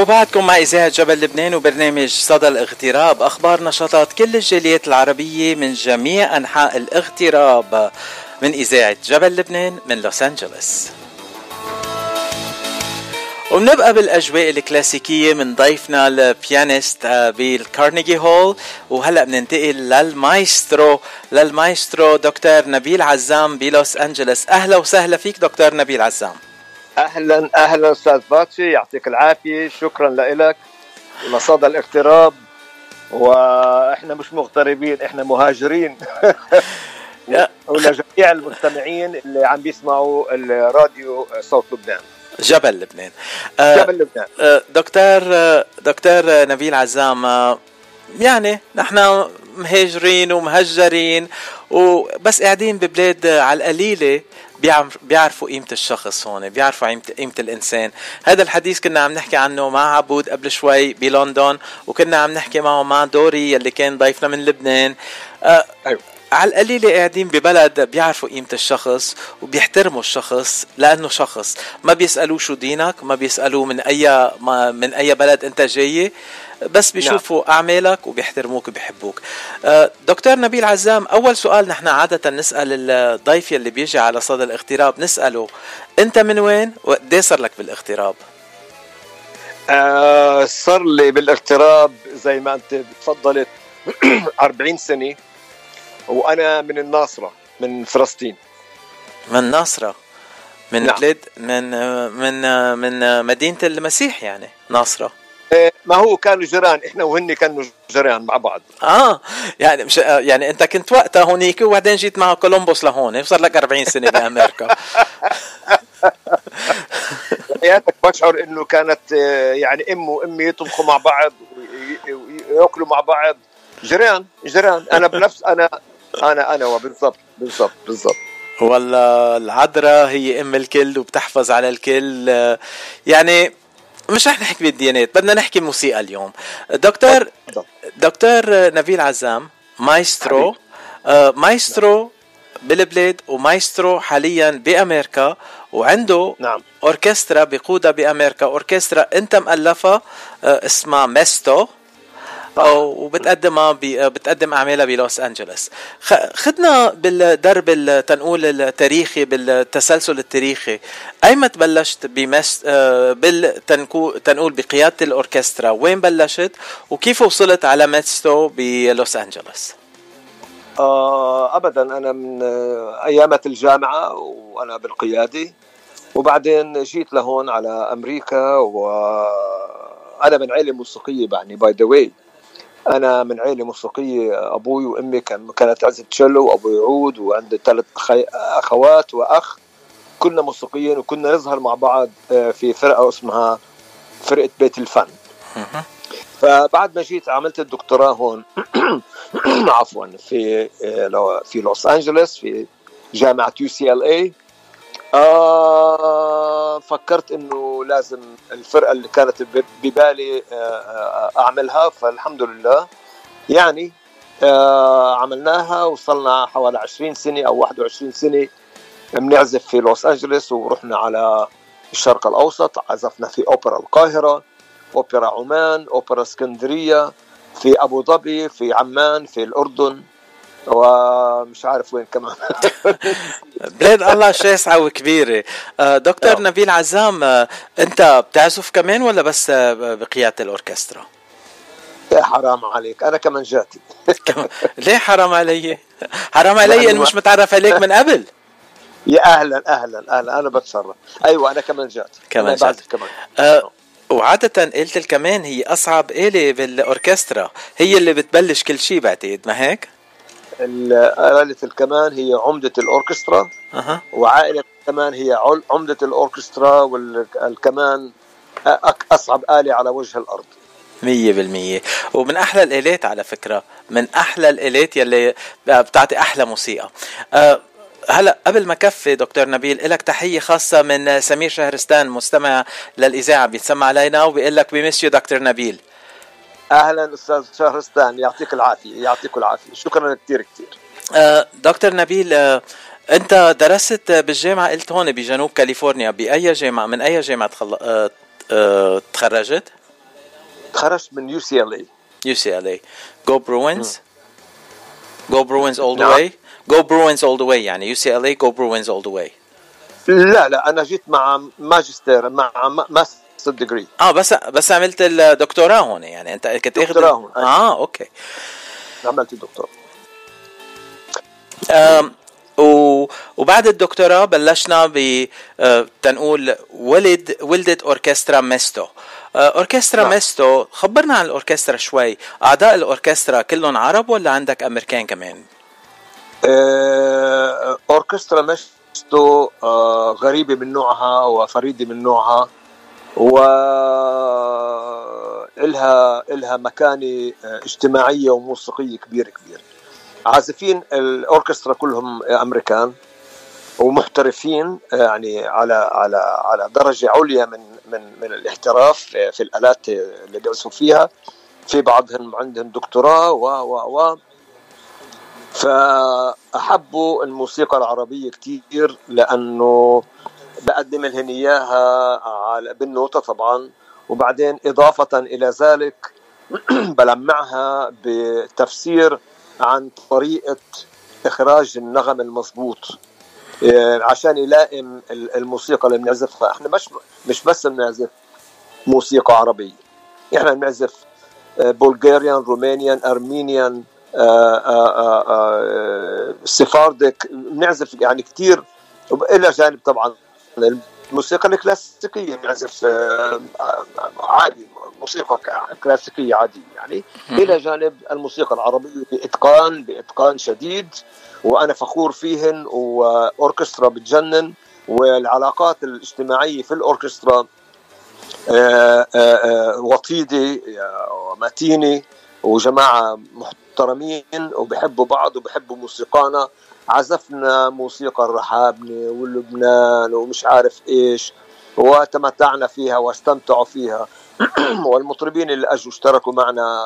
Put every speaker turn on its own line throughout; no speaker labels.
وبعدكم مع إذاعة جبل لبنان وبرنامج صدى الاغتراب. أخبار نشاطات كل الجاليات العربية من جميع أنحاء الاغتراب. من إذاعة جبل لبنان من لوس أنجلوس. وبنبقى بالأجواء الكلاسيكية من ضيفنا ال pianist آه، بالكارنيجي هول. وهلأ بننتقل للمايسترو للمايسترو دكتور نبيل عزام بلوس أنجلوس. أهلا وسهلا فيك دكتور نبيل عزام.
أهلا أهلا أستاذ باتشي يعطيك العافية شكرا لك لصدى الاغتراب وإحنا مش مغتربين إحنا مهاجرين. ولجميع المستمعين اللي عم بيسمعوا الراديو صوت لبنان.
جبل لبنان.
آه، جبل لبنان.
آه، دكتور آه، دكتور نبيل عزام يعني نحن مهاجرين ومهجرين وبس قاعدين ببلاد على القليلة. بيعرفوا قيمة الشخص هون بيعرفوا قيمة الإنسان. هذا الحديث كنا عم نحكي عنه مع عبود قبل شوي بلندن وكنا عم نحكي معه مع دوري يلي كان ضيفنا من لبنان. أيوة. على القليلة قاعدين ببلد بيعرفوا قيمة الشخص وبيحترموا الشخص لأنه شخص. ما بيسألوه شو دينك ما بيسألوه من أي من أي بلد أنت جاي. بس. بيشوفوا نعم. أعمالك وبيحترموك وبيحبوك آه، دكتور نبيل عزام أول سؤال نحن عادة نسأل الضيف يلي بيجي على صدى الاغتراب نسأله أنت من وين وقد صار لك بالاغتراب
آه صار لي بالاغتراب زي ما أنت تفضلت 40 سنة وأنا من الناصرة من فلسطين
من الناصره من نعم. بلاد من من من مدينة المسيح يعني ناصرة
إيه، ما هو كانوا جيران إحنا وهن كانوا جيران مع بعض.
آه يعني مش يعني أنت كنت وقتها هونيك وبعدين جيت مع كولومبوس لهون صار لك 40 سنة بأمريكا.
حياتك بشعر إنه كانت آه، يعني أم وامي يطبخوا مع بعض ويأكلوا مع بعض. جيران جيران. أنا بنفس أنا أنا أنا بالضبط بالضبط بالضبط.
والله العذراء هي أم الكل وبتحفظ على الكل. يعني مش رح نحكي بالديانات بدنا نحكي موسيقى اليوم. دكتور دكتور نبيل عزام مايسترو آه مايسترو بالبلاد ومايسترو حاليا بأمريكا وعنده
نعم.
أوركسترا بقودها بأمريكا. أوركسترا أنت مؤلفها آه اسمها ميستو. وبتقدمها بتقدم أعمالها بلوس أنجلوس. خدنا بالدرب التن نقول التاريخي بالتسلسل التاريخي. ايمت بلشت بمس آه، بالتنقول بقيادة الأوركسترا. وين بلشت؟ وكيف وصلت على ميستو بلوس أنجلوس؟
آه ابدا. أنا من آه، ايامات الجامعة وأنا بالقيادة. وبعدين جيت لهون على أمريكا وأنا من عائله موسيقية يعني by the way أنا من عائله موسيقية أبوي وأمي كان كانت تعزف تشيلو وأبوي عود وعندي ثلاث أخوات وأخ. كنا موسيقيين وكنا نظهر مع بعض آه، في فرقة اسمها فرقة بيت الفن. فبعد ما جيت عملت الدكتوراه هون عفوا في آه، في لوس أنجلوس في جامعة UCLA آه فكرت إنه لازم الفرقة اللي كانت ببالي آه, آه، أعملها فالحمد لله. يعني عملناها وصلنا حوالي 20 سنة أو 21 سنة بنعزف في لوس انجلوس ورحنا على الشرق الأوسط عزفنا في أوبرا القاهرة أوبرا عمان أوبرا اسكندرية في أبو ظبي في عمان في الأردن. ومش عارف وين كمان.
بلاد الله شاسعة وكبيرة. آه، دكتور أوه. نبيل عزام آه، أنت بتعزف كمان ولا بس آه، بقيادة الأوركسترا؟
يا حرام عليك أنا كمان جاتي
ليه حرام علي؟ حرام علي إني مش متعرف عليك من قبل.
يا أهلا أهلا أهلا أنا بتشرف أيوة أنا كمان جات.
كمان جات. كمان. أه وعادة آلة الكمان هي أصعب آلة بالأوركسترا. هي اللي بتبلش كل شيء بعتقد ما هيك؟
آلة الكمان هي عمدة الأوركسترا
أه.
وعائلة الكمان هي عمدة الأوركسترا والكمان أصعب آلة على وجه الأرض.
مية بالمية. ومن أحلى الآلات على فكرة من أحلى الآلات يلي بتعطي أحلى موسيقى. أه هلا قبل ما كفي دكتور نبيل لك تحية خاصة من سمير شهرستان مستمع للإذاعة بيتسمع علينا وبيقول لك بمسيو دكتور نبيل.
أهلا أستاذ شهرستان يعطيك العافية يعطيك العافية. شكرا كثير كثير
آه دكتور نبيل آه أنت درست بالجامعة قلت هون بجنوب كاليفورنيا بأي جامعة من أي جامعة تخل... آه تخرجت؟
خرجت من يو سي ال اي
UCLA Go Bruins Go Bruins all the
نعم.
way Go Bruins all the way يعني UCLA Go Bruins all the way.
لا لا أنا جيت مع ماجستير مع master degree
آه بس بس عملت الدكتوراه هون يعني. أنت كنت اخذ
دكتوراه هون،.
آه okay.
عملت
و وبعد الدكتوراه بلشنا ب آه، تنقول ولد ولدت أوركسترا ميستو. آه، أوركسترا
نعم.
ميستو خبرنا عن الأوركسترا شوي. أعضاء الأوركسترا كلهم عرب ولا عندك أمريكان كمان؟
آه، أوركسترا آه، غريبة من نوعها وفريدة من نوعها. و إلها مكانة آه، اجتماعية وموسيقية كبيرة كبيرة. عازفين الأوركسترا كلهم أمريكان ومحترفين يعني على على على درجة عليا من من من الاحتراف في الآلات اللي بيعزفوا فيها. في بعضهم عندهم دكتوراه و و و. فأحبوا الموسيقى العربية كتير لأنه بقدم لهم إياها على بالنوتة طبعا. وبعدين إضافة إلى ذلك بلمعها بتفسير عن طريقة إخراج النغم المضبوط إيه، عشان يلائم ال- الموسيقى اللي بنعزفها إحنا مش مش بس بنعزف موسيقى عربية إحنا بنعزف بلغاريان رومانيان أرمينيان آه، آه، آه، آه، سفاردك بنعزف يعني كثير إلى جانب طبعا الموسيقى الكلاسيكية آه، عادي موسيقى كلاسيكية عادية يعني. إلى جانب الموسيقى العربية بإتقان بإتقان شديد وأنا فخور فيهن وأوركسترا بتجنن والعلاقات الاجتماعية في الأوركسترا آه، آه، آه، وطيدة آه، متينه وجماعة محترمين وبحبوا بعض وبحبوا موسيقانا. عزفنا موسيقى الرحابنه واللبنان ومش عارف إيش وتمتعنا فيها واستمتعوا فيها. والمطربين اللي أجوا اشتركوا معنا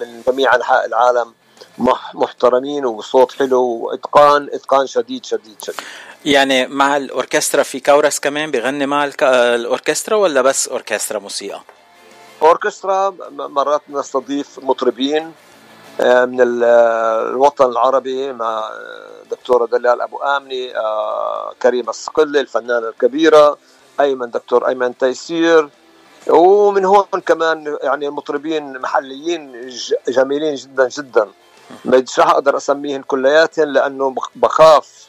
من جميع أنحاء العالم مح- محترمين وصوت حلو وإتقان إتقان شديد شديد شديد.
يعني مع الأوركسترا في كورس كمان بغني مع الأوركسترا ولا بس أوركسترا موسيقى؟
أوركسترا مرات نستضيف مطربين من ال- آه، الوطن العربي مع آه، دكتورة دلال أبو آمني آه، كريمة الصقلي الفنانة الكبيرة أيمن دكتور أيمن تيسير ومن هون كمان يعني المطربين محليين جميلين جدا جدا. مش راح أقدر أسميهم كلياتهم لأنه بخ- بخاف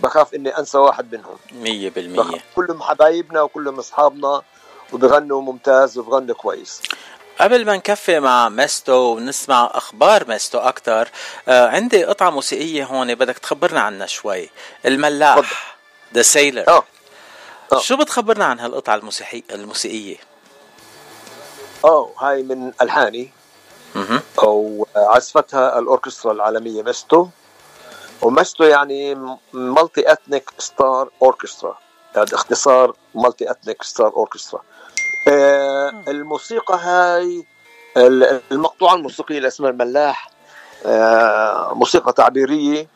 بخاف إني أنسى واحد منهم.
مية بالمية.
كلهم حبايبنا وكلهم أصحابنا وبغنوا ممتاز وبغنوا كويس.
قبل ما نكفي مع ميستو ونسمع أخبار ميستو أكثر آه عندي قطعة موسيقية هون بدك تخبرنا عنها شوي. الملاح The Sailor
آه. آه.
شو بتخبرنا عن هالقطعة الموسيقية الموسيقية؟
آه هاي من
ألحاني.
أو عزفتها الأوركسترا العالمية مستو ومستو يعني Multi Ethnic Star Orchestra هذا اختصار Multi Ethnic Star Orchestra الموسيقى هاي ال- المقطوعة الموسيقية اللي اسمها الملاح آه، موسيقى تعبيرية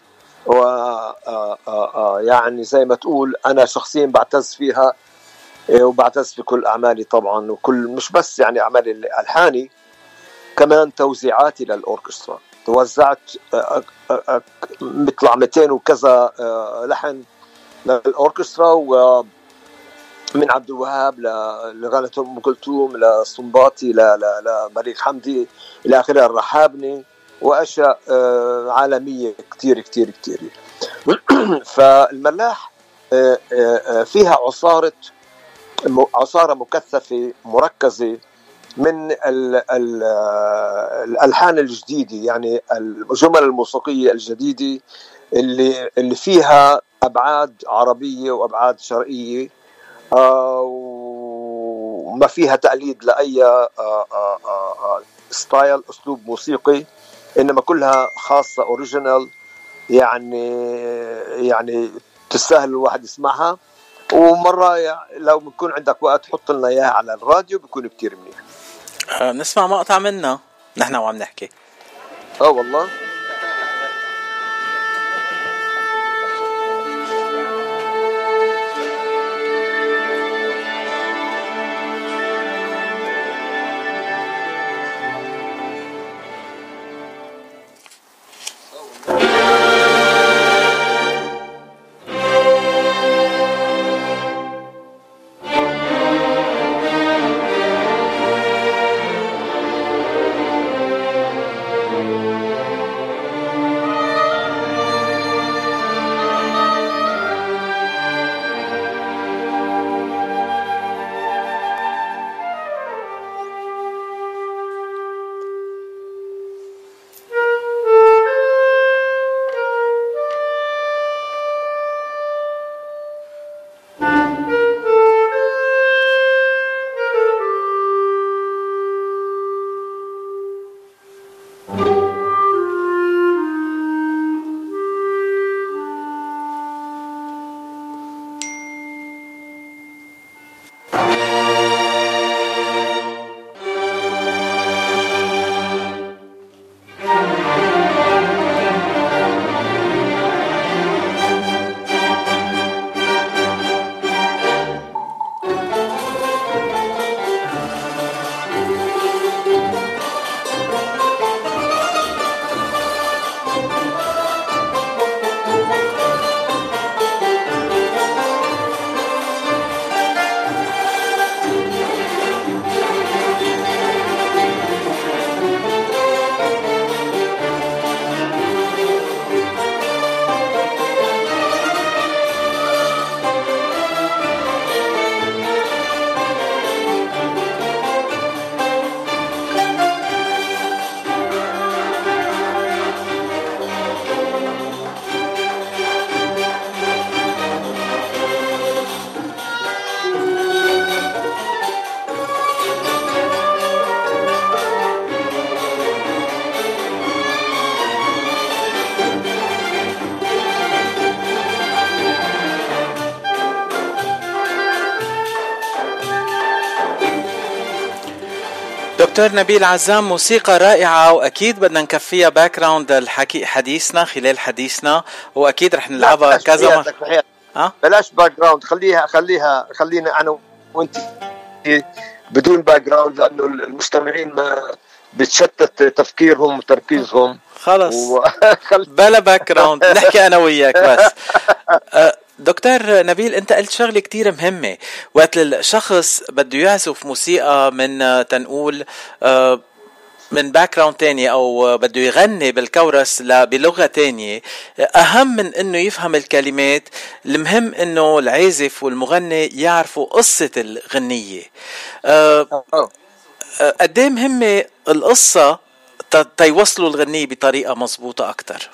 و آه، آه، آه، يعني زي ما تقول أنا شخصيا بعتز فيها وبعتز في كل أعمالي طبعا وكل مش بس يعني أعمالي الالحاني كمان توزيعاتي للأوركسترا. توزعت آه، آه، آه، بيطلع 200 وكذا آه، لحن للأوركسترا و من عبد الوهاب ل- لغنى أم كلثوم لصنباطي ل- ل- لمليك حمدي إلى اخره الرحابني وأشياء آه، عالمية كثير كثير كثير فالملاح آه، آه، فيها عصارة عصارة مكثفة مركزة من ال ال الألحان الجديدة يعني الجمل الموسيقية الجديدة اللي اللي فيها أبعاد عربية وأبعاد شرقية. وما فيها تقليد لأي آه، آه، آه، آه، style أسلوب موسيقي إنما كلها خاصة original يعني يعني تستاهل الواحد يسمعها. ومرة لو بكون عندك وقت حط لنا إياها على الراديو بيكون كتير منيح.
آه نسمع مقطع منها نحن وعم نحكي.
آه والله.
دكتور نبيل عزام موسيقى رائعة وأكيد بدنا نكفيها background الحكي حديثنا خلال حديثنا وأكيد رح نلعبها كذا
مرة. أه؟ بلاش background خليها خليها خلينا أنا وأنت بدون background لأنه المستمعين ما بتشتت تفكيرهم وتركيزهم.
خلص. و... بلا background نحكي أنا وياك بس. أه، دكتور نبيل انت قلت شغلة كتير مهمة. وقت الشخص بده يعزف موسيقى من تنقول أه، من background تاني أو بده يغني بالكورس بلغه تانية أهم من إنه يفهم الكلمات. المهم إنه العازف والمغني يعرفوا قصة الغنية. أه قد إيه مهمة القصة تيوصلوا الغنية بطريقة مضبوطة أكثر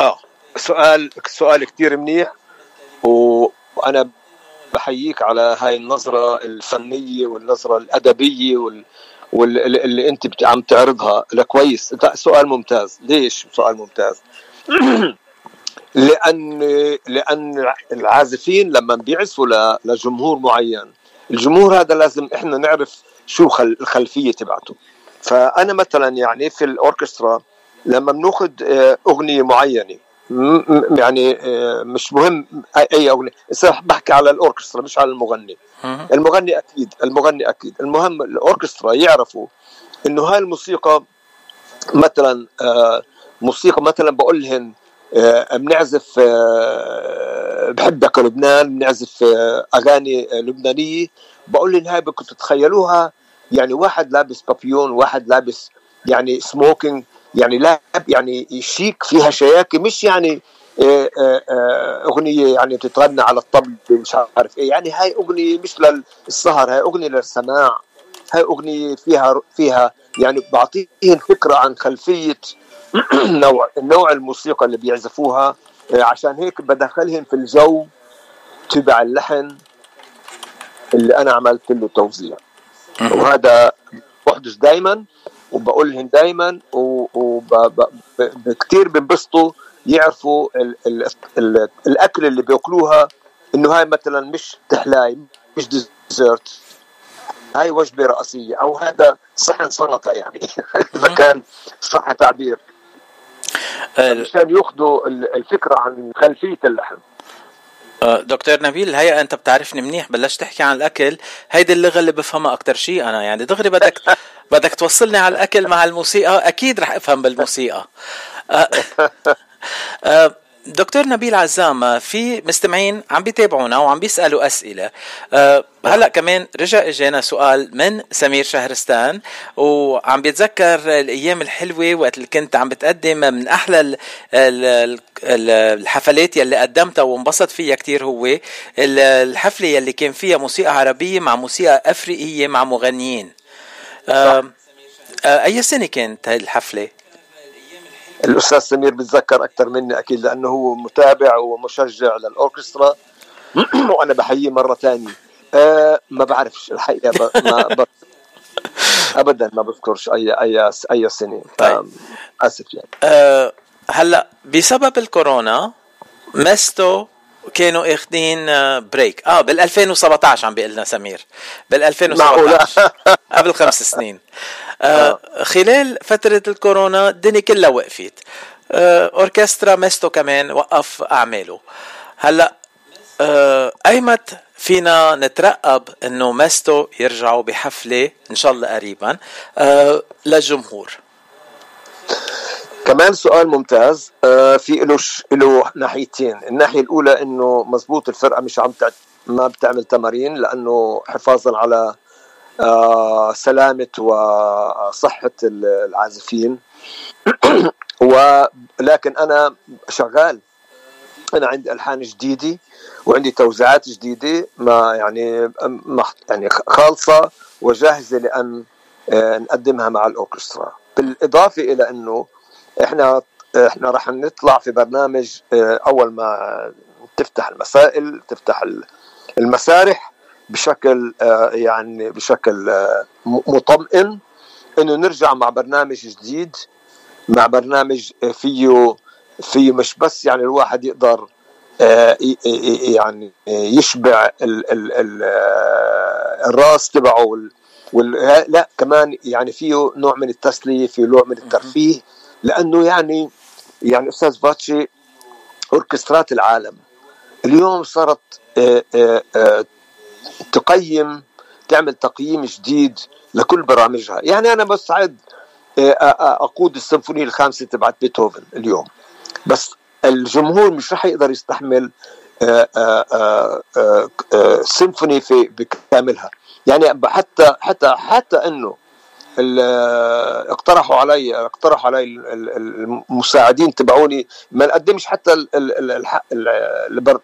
آه. سؤال سؤال كثير منيح وأنا بحييك على هاي النظرة الفنية والنظرة الأدبية وال... واللي أنت عم تعرضها لكويس. سؤال ممتاز. ليش سؤال ممتاز؟ لأن لأن العازفين لما بيعزفوا لجمهور معين الجمهور هذا لازم إحنا نعرف شو الخلفية تبعته. فأنا مثلا يعني في الأوركسترا لما بناخذ آه، أغنية معينة يعني آه، مش مهم. اي أغنية. بحكي على الأوركسترا مش على المغني. المغني أكيد المغني أكيد. المهم الأوركسترا يعرفوا إنه هاي الموسيقى مثلا آه، موسيقى مثلا بقول لهم بنعزف بحبك لبنان بنعزف أغاني لبنانية. بقول لهم هاي بدكم تتخيلوها يعني واحد لابس بابيون واحد لابس يعني سموكينج يعني لاب يعني شيك فيها شياكه مش يعني آه، آه، آه، أغنية يعني بتتغنى على الطبل مش عارف إيه. يعني هاي أغنية مش للسهر هاي أغنية للسماع هاي أغنية فيها فيها يعني بعطيهم فكرة عن خلفية نوع نوع الموسيقى اللي بيعزفوها. عشان هيك بدخلهم في الجو تبع اللحن اللي أنا عملت له توزيع. وهذا بحدث دائما وبقول لهم دائما وكثير بينبسطوا يعرفوا ال ال ال الأكل اللي بيأكلوها إنه هاي مثلا مش تحلاي مش ديزرت. هاي وجبة رئيسية أو هذا صحن سلطة يعني. إذا كان صح تعبير. عشان يأخذوا الفكرة عن خلفية اللحم.
أه، دكتور نبيل الهيئة أنت بتعرفني منيح بلشت تحكي عن الأكل. هيدي اللغة اللي بفهمها أكثر شيء أنا يعني دغري بدك بدك توصلني على الأكل مع الموسيقى؟ أكيد رح أفهم بالموسيقى. أه، أه، دكتور نبيل عزام في مستمعين عم بيتابعونا وعم بيسألوا أسئلة. أه هلأ كمان رجع إجانا سؤال من سمير شهرستان وعم بيتذكر الأيام الحلوة وقت اللي كنت عم بتقدم من أحلى الحفلات يلي قدمتها وانبسط فيها كتير هو. الحفلة يلي كان فيها موسيقى عربية مع موسيقى أفريقية مع مغنيين. أي سنة كانت هاي الحفلة؟
الأستاذ سمير بتذكر أكثر مني أكيد لأنه هو متابع ومشجع للأوركسترا. وأنا بحييه مرة ثانية. أه ما بعرفش الحقيقة ما ب... ابدا ما بذكرش اي اي أي سنة. طيب. آسف يعني.
أه هلأ بسبب الكورونا مستو كانوا اخذين break آه بال 2017 عم بيقول لنا سمير. بال 2017 قبل خمس سنين. آه خلال فترة الكورونا الدنيا كلها وقفت. آه أوركسترا ميستو كمان وقف أعماله. هلأ آه أيمت فينا نترقب إنه ميستو يرجعوا بحفلة إن شاء الله قريبا آه للجمهور.
كمان سؤال ممتاز آه في له له ناحيتين الناحية الأولى إنه مزبوط الفرقة مش عم ما بتعمل تمارين لأنه حفاظا على آه، سلامة وصحة العازفين. ولكن أنا شغال أنا عندي ألحان جديدة وعندي توزيعات جديدة ما يعني يعني خالصة وجاهزة لأن آه، نقدمها مع الأوركسترا. بالإضافة إلى أنه إحنا إحنا راح نطلع في برنامج آه، أول ما تفتح المسائل تفتح المسارح بشكل آه، يعني بشكل آه، مطمئن إنه نرجع مع برنامج جديد مع برنامج فيه فيه مش بس يعني الواحد يقدر يعني يشبع ال ال ال الرأس تبعه لا كمان يعني فيه نوع من التسلية فيه نوع من الترفيه لأنه يعني يعني أستاذ فاتشي أوركسترات العالم. اليوم صارت آه، آه، آه، تقيم تعمل تقييم جديد لكل برامجها. يعني أنا مستعد أقود السيمفونية الخامسة تبعت بيتهوفن اليوم. بس الجمهور مش رح يقدر يستحمل سيمفوني في بكاملها. يعني حتى حتى حتى إنه اقترحوا علي اقترحوا علي المساعدين تبعوني. ما نقدمش حتى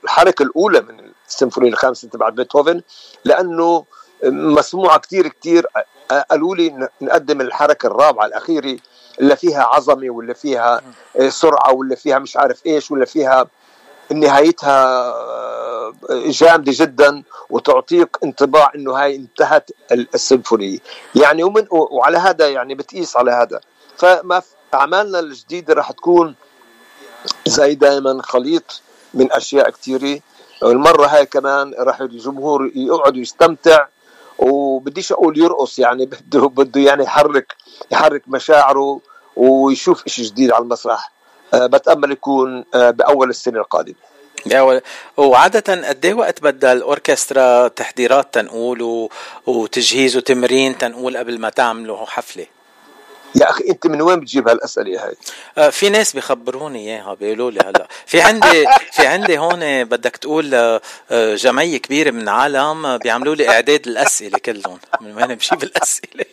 الحركة الأولى من السيمفونية الخامسة تبع بيتهوفن لأنه مسموعة كثير كثير قالوا لي نقدم الحركة الرابعة الأخيرة اللي فيها عظمة ولا فيها سرعة ولا فيها مش عارف إيش ولا فيها نهايتها جامدة جدا وتعطيك انطباع إنه هاي انتهت السيمفونية يعني ومن وعلى هذا يعني بتقيس على هذا. فما أعمالنا الجديدة راح تكون زي دائما خليط من أشياء كثيرة المرة هاي كمان راح الجمهور يقعد يستمتع وبديش أقول يرقص يعني بده بده يعني يحرك يحرك مشاعره ويشوف شيء جديد على المسرح. أه بتأمل يكون أه بأول السنة
القادمة. وعادة قد إيه وقت بدها الأوركسترا تحضيرات تنقول. وتجهيز وتمرين تنقول قبل ما تعملوا حفلة؟
يا أخي أنت من وين بتجيب هالأسئلة هاي؟
آه في ناس بيخبروني إياها بيقولوا لي هلأ في عندي في عندي هون بدك تقول آه جمعية كبيرة من العالم بيعملوا لي إعداد الأسئلة كلهم من وين بجيب الأسئلة؟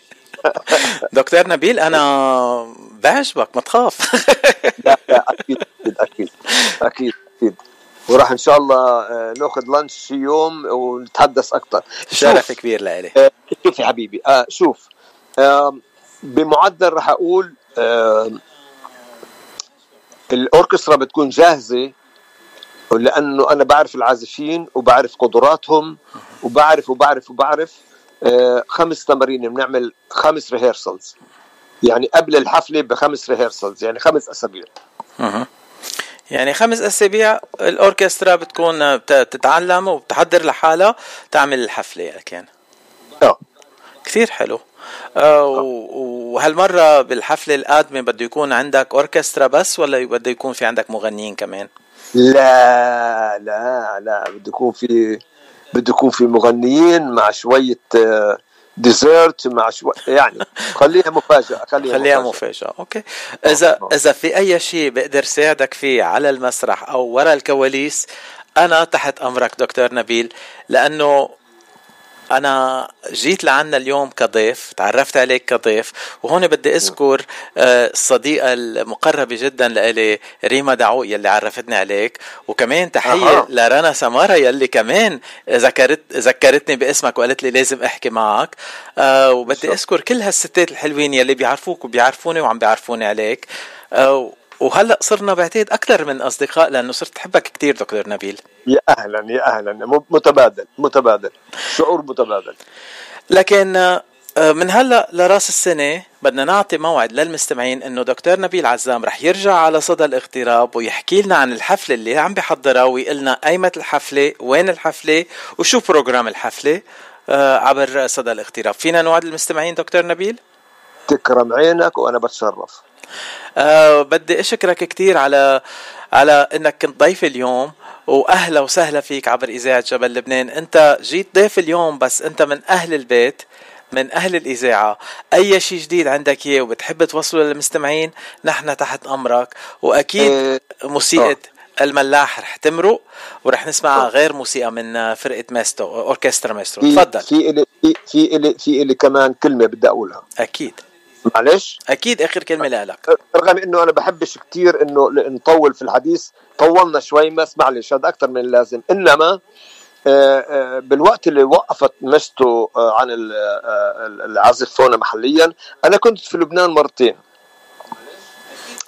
دكتور نبيل أنا بعجبك ما تخاف
لا لا أكيد أكيد أكيد أكيد وراح إن شاء الله آه، نأخذ لانش يوم ونتحدث أكثر
شرف كبير لإلي.
آه، شوف يا حبيبي آه شوف. آه بمعدل راح أقول آه الأوركسترا بتكون جاهزة لأنه أنا بعرف العازفين وبعرف قدراتهم وبعرف وبعرف وبعرف آه خمس تمارين بنعمل خمس ريهرسلز يعني قبل الحفلة بخمس ريهرسلز يعني خمس أسابيع.
يعني خمس أسابيع الأوركسترا بتكون بتتعلم وبتحضر لحالها تعمل الحفلة يعني
آه.
كثير حلو. آه وهالمرة بالحفلة القادمة بده يكون عندك أوركسترا بس ولا بده يكون في عندك مغنيين كمان؟
لا لا لا بده يكون في بده يكون في مغنيين مع شوية آه dessert مع شوي يعني خليها مفاجأة
خليها, خليها مفاجأة, مفاجأة. okay اذا أوه. إذا في أي شيء بقدر ساعدك فيه على المسرح أو ورا الكواليس أنا تحت أمرك دكتور نبيل لأنه أنا جيت لعنا اليوم كضيف تعرفت عليك كضيف وهون بدي أذكر آه، الصديقة المقربة جدا لإلي ريما دعو يلي عرفتني عليك وكمان تحية أه. لرنا سمارة يلي كمان ذكرت ذكرتني باسمك وقالت لي لازم أحكي معك. آه، وبدي أذكر كل هالستات الحلوين يلي بيعرفوك وبيعرفوني وعم بيعرفوني عليك. آه، وهلأ صرنا بعتقد أكثر من أصدقاء لأنه صرت أحبك كثير دكتور نبيل.
يا أهلا يا أهلا. متبادل متبادل. شعور متبادل.
لكن آه، من هلأ لرأس السنة بدنا نعطي موعد للمستمعين إنه دكتور نبيل عزام رح يرجع على صدى الاغتراب ويحكي لنا عن الحفلة اللي عم بيحضرها ويقول لنا ايمت الحفلة وين الحفلة وشو بروجرام الحفلة آه، عبر صدى الاغتراب. فينا نوعد المستمعين دكتور نبيل؟
تكرم عينك وأنا بتشرف
أه بدي أشكرك كثير على على إنك كنت ضيف اليوم وأهلا وسهلا فيك عبر إذاعة جبل لبنان. أنت جيت ضيف اليوم بس أنت من أهل البيت من أهل الإذاعة. أي شيء جديد عندك اياه وبتحب توصله للمستمعين؟ نحن تحت أمرك. وأكيد إيه، موسيقى آه. الملاح رح تمرق ورح نسمع أوه. غير موسيقى من فرقة ماستو أوركسترا ماستو. تفضل.
في في في في في إلي كمان كلمة بدي أقولها.
أكيد.
معلش.
أكيد آخر كلمة لك
رغم إنه أنا بحبش كثير إنه نطول في الحديث. طولنا شوي بس معلش هذا أكثر من اللازم. إنما آه، آه، بالوقت اللي وقفت مستو آه، عن العزف هون محليا أنا كنت في لبنان مرتين.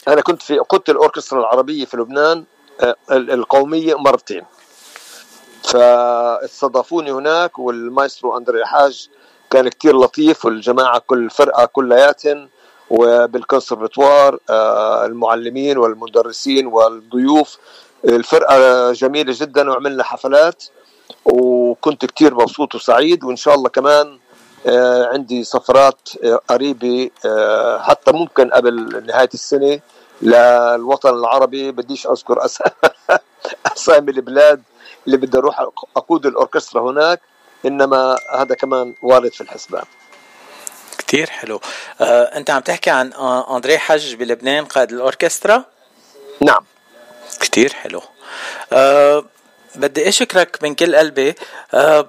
أنا كنت في قدت الأوركسترا العربية في لبنان القومية مرتين. فاستضافوني هناك والمايسترو أندري حاج كان كتير لطيف والجماعة كل فرقة كلياتهم وبالكونسرفتوار آه، المعلمين والمدرسين والضيوف. الفرقة جميلة جدا وعملنا حفلات وكنت كتير مبسوط وسعيد. وإن شاء الله كمان عندي سفرات قريبة حتى ممكن قبل نهاية السنة للوطن العربي. بديش أذكر أسامي البلاد اللي بدي أروح أقود الأوركسترا هناك. إنما هذا كمان وارد في الحسبان.
كتير حلو. آه، أنت عم تحكي عن أندري حج بلبنان قائد الأوركسترا؟
نعم.
كتير حلو. أه بدي أشكرك من كل قلبي. أه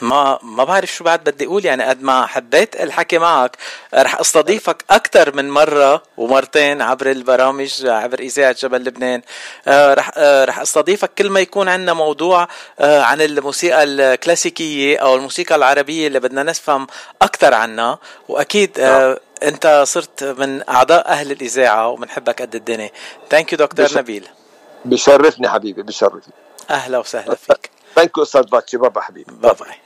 ما ما بعرف شو بعد بدي أقول يعني قد ما حبيت الحكي معك رح أستضيفك أكثر من مرة ومرتين عبر البرامج عبر إذاعة جبل لبنان. آه رح آه رح أستضيفك كل ما يكون عندنا موضوع آه عن الموسيقى الكلاسيكية أو الموسيقى العربية اللي بدنا نفهم أكثر عنها. وأكيد نعم. أنت صرت من أعضاء أهل الإذاعة وبنحبك قد الدنيا. thank you دكتور بش... نبيل
بشرفني حبيبي بشرفني.
أهلا وسهلا فيك.
thank you أستاذ باتشي. بابا حبيبي.
bye bye